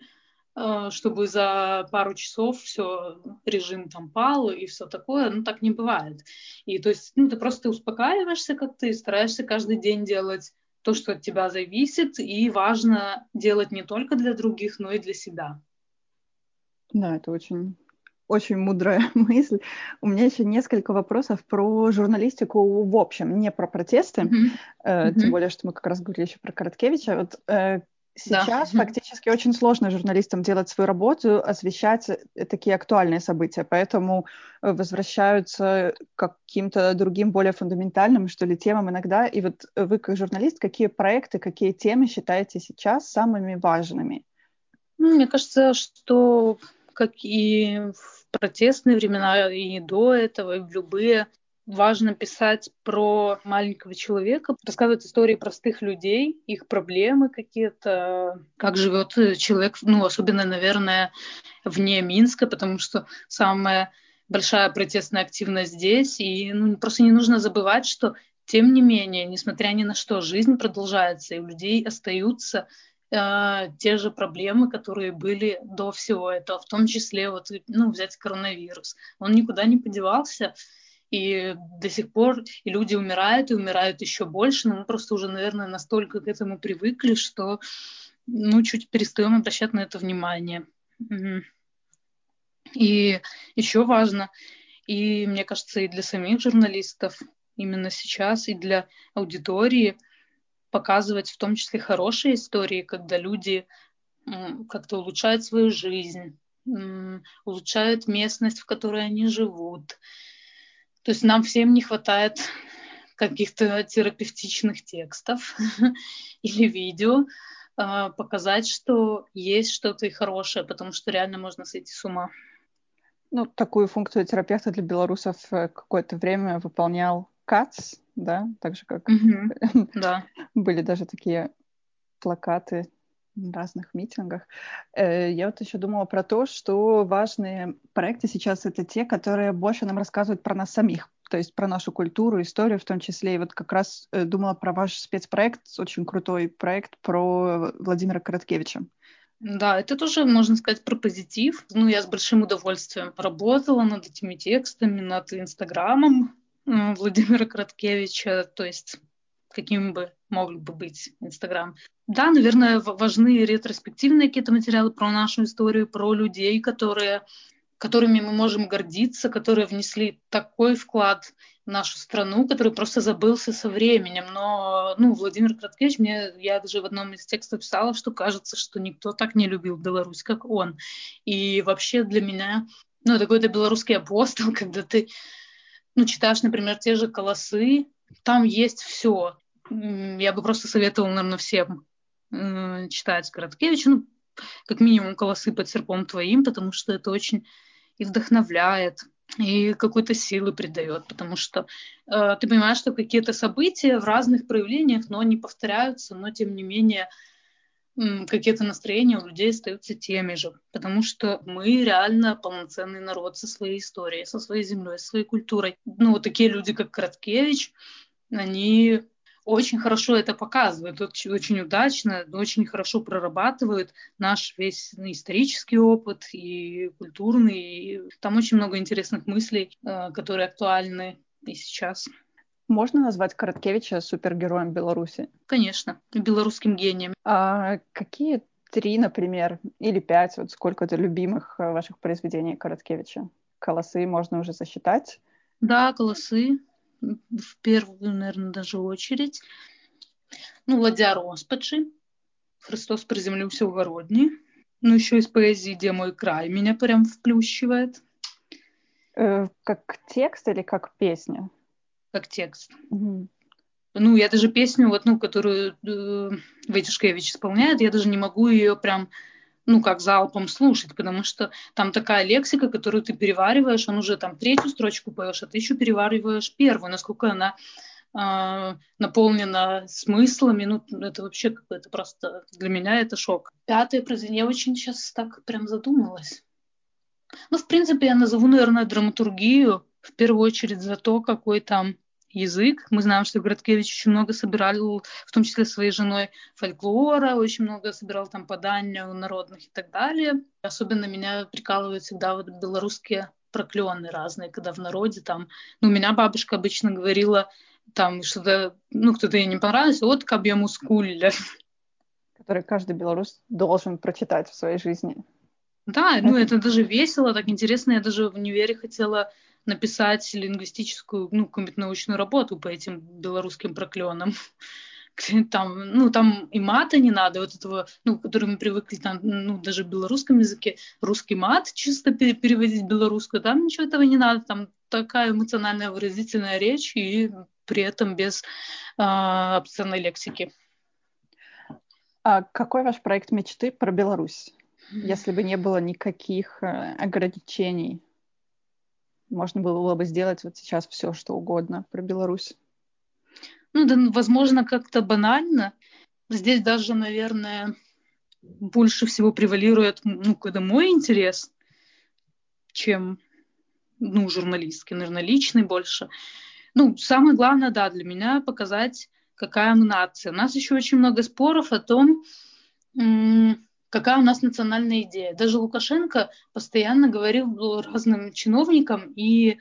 чтобы за пару часов все режим там пал и все такое, ну так не бывает. И то есть, ну ты просто успокаиваешься как-то и стараешься каждый день делать то, что от тебя зависит, и важно делать не только для других, но и для себя. Да, это очень очень мудрая мысль. У меня еще несколько вопросов про журналистику в общем, не про протесты, mm-hmm. э, тем более, что мы как раз говорили еще про Короткевича. Вот э, Сейчас да. фактически очень сложно журналистам делать свою работу, освещать э, такие актуальные события, поэтому э, возвращаются к каким-то другим, более фундаментальным, что ли, темам иногда. И вот вы, как журналист, какие проекты, какие темы считаете сейчас самыми важными? Ну, мне кажется, что как и в протестные времена, и до этого, и в любые важно писать про маленького человека, рассказывать истории простых людей, их проблемы какие-то, как живет человек, ну, особенно, наверное, вне Минска, потому что самая большая протестная активность здесь, и ну, просто не нужно забывать, что тем не менее, несмотря ни на что, жизнь продолжается, и у людей остаются э, те же проблемы, которые были до всего этого, в том числе вот, ну, взять коронавирус. Он никуда не подевался, и до сих пор и люди умирают, и умирают еще больше, но мы просто уже, наверное, настолько к этому привыкли, что ну, чуть перестаем обращать на это внимание. И еще важно, и мне кажется, и для самих журналистов именно сейчас, и для аудитории показывать в том числе хорошие истории, когда люди как-то улучшают свою жизнь, улучшают местность, в которой они живут. То есть нам всем не хватает каких-то терапевтичных текстов или видео, а, показать, что есть что-то и хорошее, потому что реально можно сойти с ума. Ну, такую функцию терапевта для белорусов э, какое-то время выполнял КАЦ, да, так же как mm-hmm. да. были даже такие плакаты разных митингах. Э, я вот еще думала про то, что важные проекты сейчас это те, которые больше нам рассказывают про нас самих, то есть про нашу культуру, историю в том числе. И вот как раз э, думала про ваш спецпроект, очень крутой проект про Владимира Короткевича. Да, это тоже, можно сказать, про позитив. Ну, я с большим удовольствием работала над этими текстами, над Инстаграмом э, Владимира Короткевича, то есть каким бы мог бы быть Инстаграм. Да, наверное, важны ретроспективные какие-то материалы про нашу историю, про людей, которые, которыми мы можем гордиться, которые внесли такой вклад в нашу страну, который просто забылся со временем. Но, ну, Владимир Краткевич, мне, я даже в одном из текстов писала, что кажется, что никто так не любил Беларусь, как он. И вообще для меня, ну, это какой-то белорусский апостол, когда ты, ну, читаешь, например, те же «Колосы», там есть все я бы просто советовала, наверное, всем читать Короткевича, ну, как минимум «Колосы под серпом твоим», потому что это очень и вдохновляет, и какой-то силы придает, потому что э, ты понимаешь, что какие-то события в разных проявлениях, но они повторяются, но тем не менее э, какие-то настроения у людей остаются теми же, потому что мы реально полноценный народ со своей историей, со своей землей, со своей культурой. Ну, вот такие люди, как Короткевич, они очень хорошо это показывают, очень, удачно, очень хорошо прорабатывают наш весь ну, исторический опыт и культурный. И там очень много интересных мыслей, э, которые актуальны и сейчас. Можно назвать Короткевича супергероем Беларуси? Конечно, белорусским гением. А какие три, например, или пять, вот сколько-то любимых э, ваших произведений Короткевича? Колосы можно уже засчитать? Да, колосы в первую, наверное, даже очередь. Ну, «Ладья Роспачи», «Христос приземлился в Городни». Ну, еще из поэзии «Где мой край» меня прям вплющивает. Э, как текст или как песня? Как текст. Угу. Ну, я даже песню, вот, ну, которую э, Витюшкевич исполняет, я даже не могу ее прям ну, как залпом слушать, потому что там такая лексика, которую ты перевариваешь, он уже там третью строчку поешь, а ты еще перевариваешь первую, насколько она э, наполнена смыслами, ну, это вообще какое-то просто, для меня это шок. Пятое произведение, я очень сейчас так прям задумалась. Ну, в принципе, я назову, наверное, драматургию в первую очередь за то, какой там язык. Мы знаем, что Градкевич очень много собирал, в том числе своей женой, фольклора, очень много собирал там подания народных и так далее. Особенно меня прикалывают всегда вот белорусские проклёны разные, когда в народе там... Ну, у меня бабушка обычно говорила там что-то, ну, кто-то ей не понравился, вот как я мускулля. Который каждый белорус должен прочитать в своей жизни. Да, ну это даже весело, так интересно. Я даже в универе хотела написать лингвистическую, ну, какую-нибудь научную работу по этим белорусским проклёнам. Там, ну, там и мата не надо, вот этого, ну, который мы привыкли, там, ну, даже в белорусском языке, русский мат чисто переводить белорусскую, там ничего этого не надо, там такая эмоциональная выразительная речь и при этом без э, обсценной лексики. А какой ваш проект мечты про Беларусь? Если бы не было никаких э, ограничений можно было бы сделать вот сейчас все, что угодно про Беларусь. Ну, да, возможно, как-то банально. Здесь даже, наверное, больше всего превалирует, ну, когда мой интерес, чем, ну, журналистский, наверное, личный больше. Ну, самое главное, да, для меня показать, какая мы нация. У нас еще очень много споров о том, какая у нас национальная идея. Даже Лукашенко постоянно говорил разным чиновникам и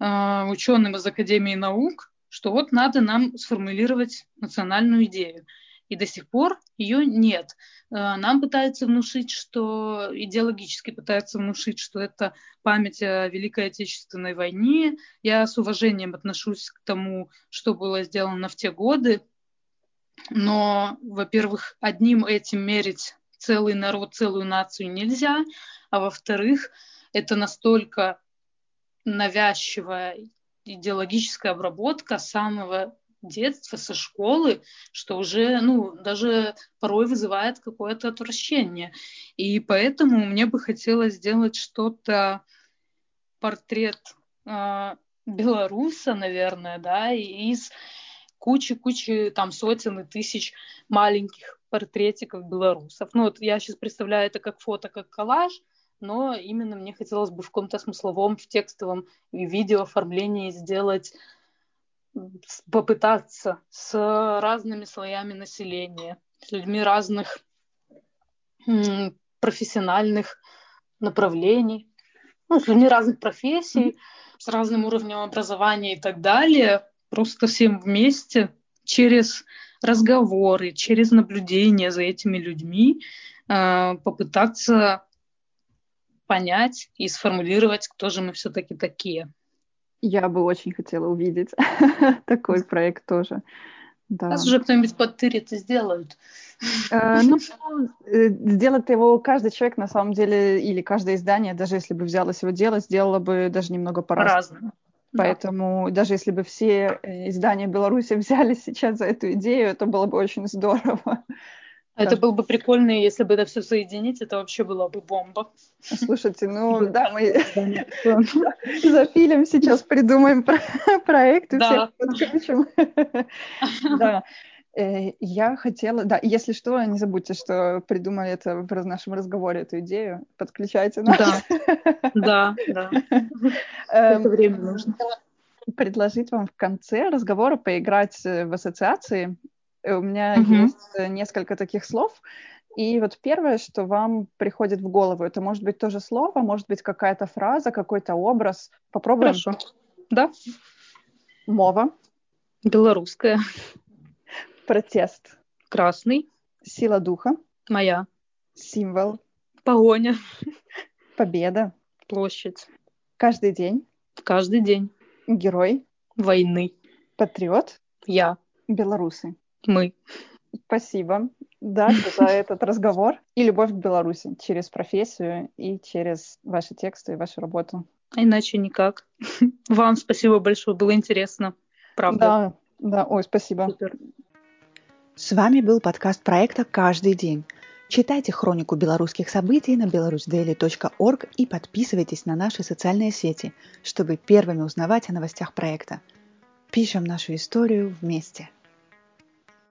э, ученым из Академии наук, что вот надо нам сформулировать национальную идею. И до сих пор ее нет. Э, нам пытаются внушить, что идеологически пытаются внушить, что это память о Великой Отечественной войне. Я с уважением отношусь к тому, что было сделано в те годы, Но, во-первых, одним этим мерить целый народ, целую нацию нельзя, а во-вторых, это настолько навязчивая идеологическая обработка самого детства, со школы, что уже, ну, даже порой вызывает какое-то отвращение. И поэтому мне бы хотелось сделать что-то, портрет э, белоруса, наверное, да, из кучи-кучи, там, сотен и тысяч маленьких портретиков белорусов. Ну, вот я сейчас представляю это как фото, как коллаж, но именно мне хотелось бы в каком-то смысловом, в текстовом и видео оформлении сделать попытаться с разными слоями населения, с людьми разных профессиональных направлений, ну, с людьми разных профессий, с разным уровнем образования и так далее, просто всем вместе через разговоры, через наблюдение за этими людьми э, попытаться понять и сформулировать, кто же мы все-таки такие. Я бы очень хотела увидеть такой проект тоже. Да. Нас уже кто-нибудь подтырит и сделают. Э, ну, э, сделать его каждый человек, на самом деле, или каждое издание, даже если бы взялось его делать, сделало бы даже немного по-разному. Поэтому да. даже если бы все э, издания Беларуси взяли сейчас за эту идею, это было бы очень здорово. Это было бы прикольно, если бы это все соединить, это вообще была бы бомба. Слушайте, ну да, мы запилим сейчас, придумаем проект и всех подключим. Да. Э, я хотела, да, если что, не забудьте, что придумали это в нашем разговоре, эту идею, подключайте нас. Да, да, да. Эм, это время нужно. Предложить вам в конце разговора поиграть в ассоциации Э, у меня есть э, несколько таких слов. И вот первое, что вам приходит в голову, это может быть тоже слово, может быть какая-то фраза, какой-то образ. Попробуем? Хорошо. Да. Мова. Белорусская. Протест. Красный. Сила духа. Моя. Символ. Погоня. Победа. Площадь. Каждый день. Каждый день. Герой. Войны. Патриот. Я. Белорусы. Мы. Спасибо, да, за этот разговор и любовь к Беларуси через профессию и через ваши тексты и вашу работу. А иначе никак. Вам спасибо большое, было интересно. Правда. Да, да, ой, спасибо. Супер. С вами был подкаст проекта «Каждый день». Читайте хронику белорусских событий на belarusdaily.org и подписывайтесь на наши социальные сети, чтобы первыми узнавать о новостях проекта. Пишем нашу историю вместе.